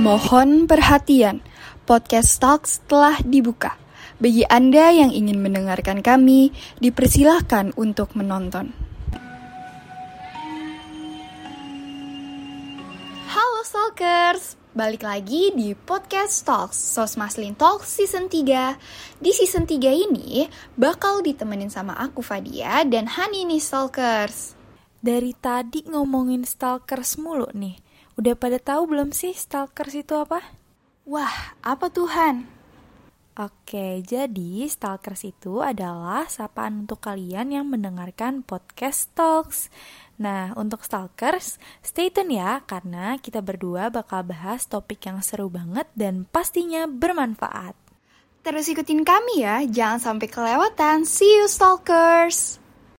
Mohon perhatian, podcast Talks telah dibuka. Bagi Anda yang ingin mendengarkan kami, dipersilahkan untuk menonton. Halo Stalkers, balik lagi di podcast Talks, Sosmaslin Talks Season 3. Di Season 3 ini, bakal ditemenin sama aku Fadia dan Hani nih Stalkers. Dari tadi ngomongin stalkers mulu nih. Udah pada tahu belum sih stalkers itu apa? Wah, apa Tuhan? Oke, jadi stalkers itu adalah sapaan untuk kalian yang mendengarkan podcast Talks. Nah, untuk stalkers, stay tune ya, karena kita berdua bakal bahas topik yang seru banget dan pastinya bermanfaat. Terus ikutin kami ya, jangan sampai kelewatan. See you Stalkers!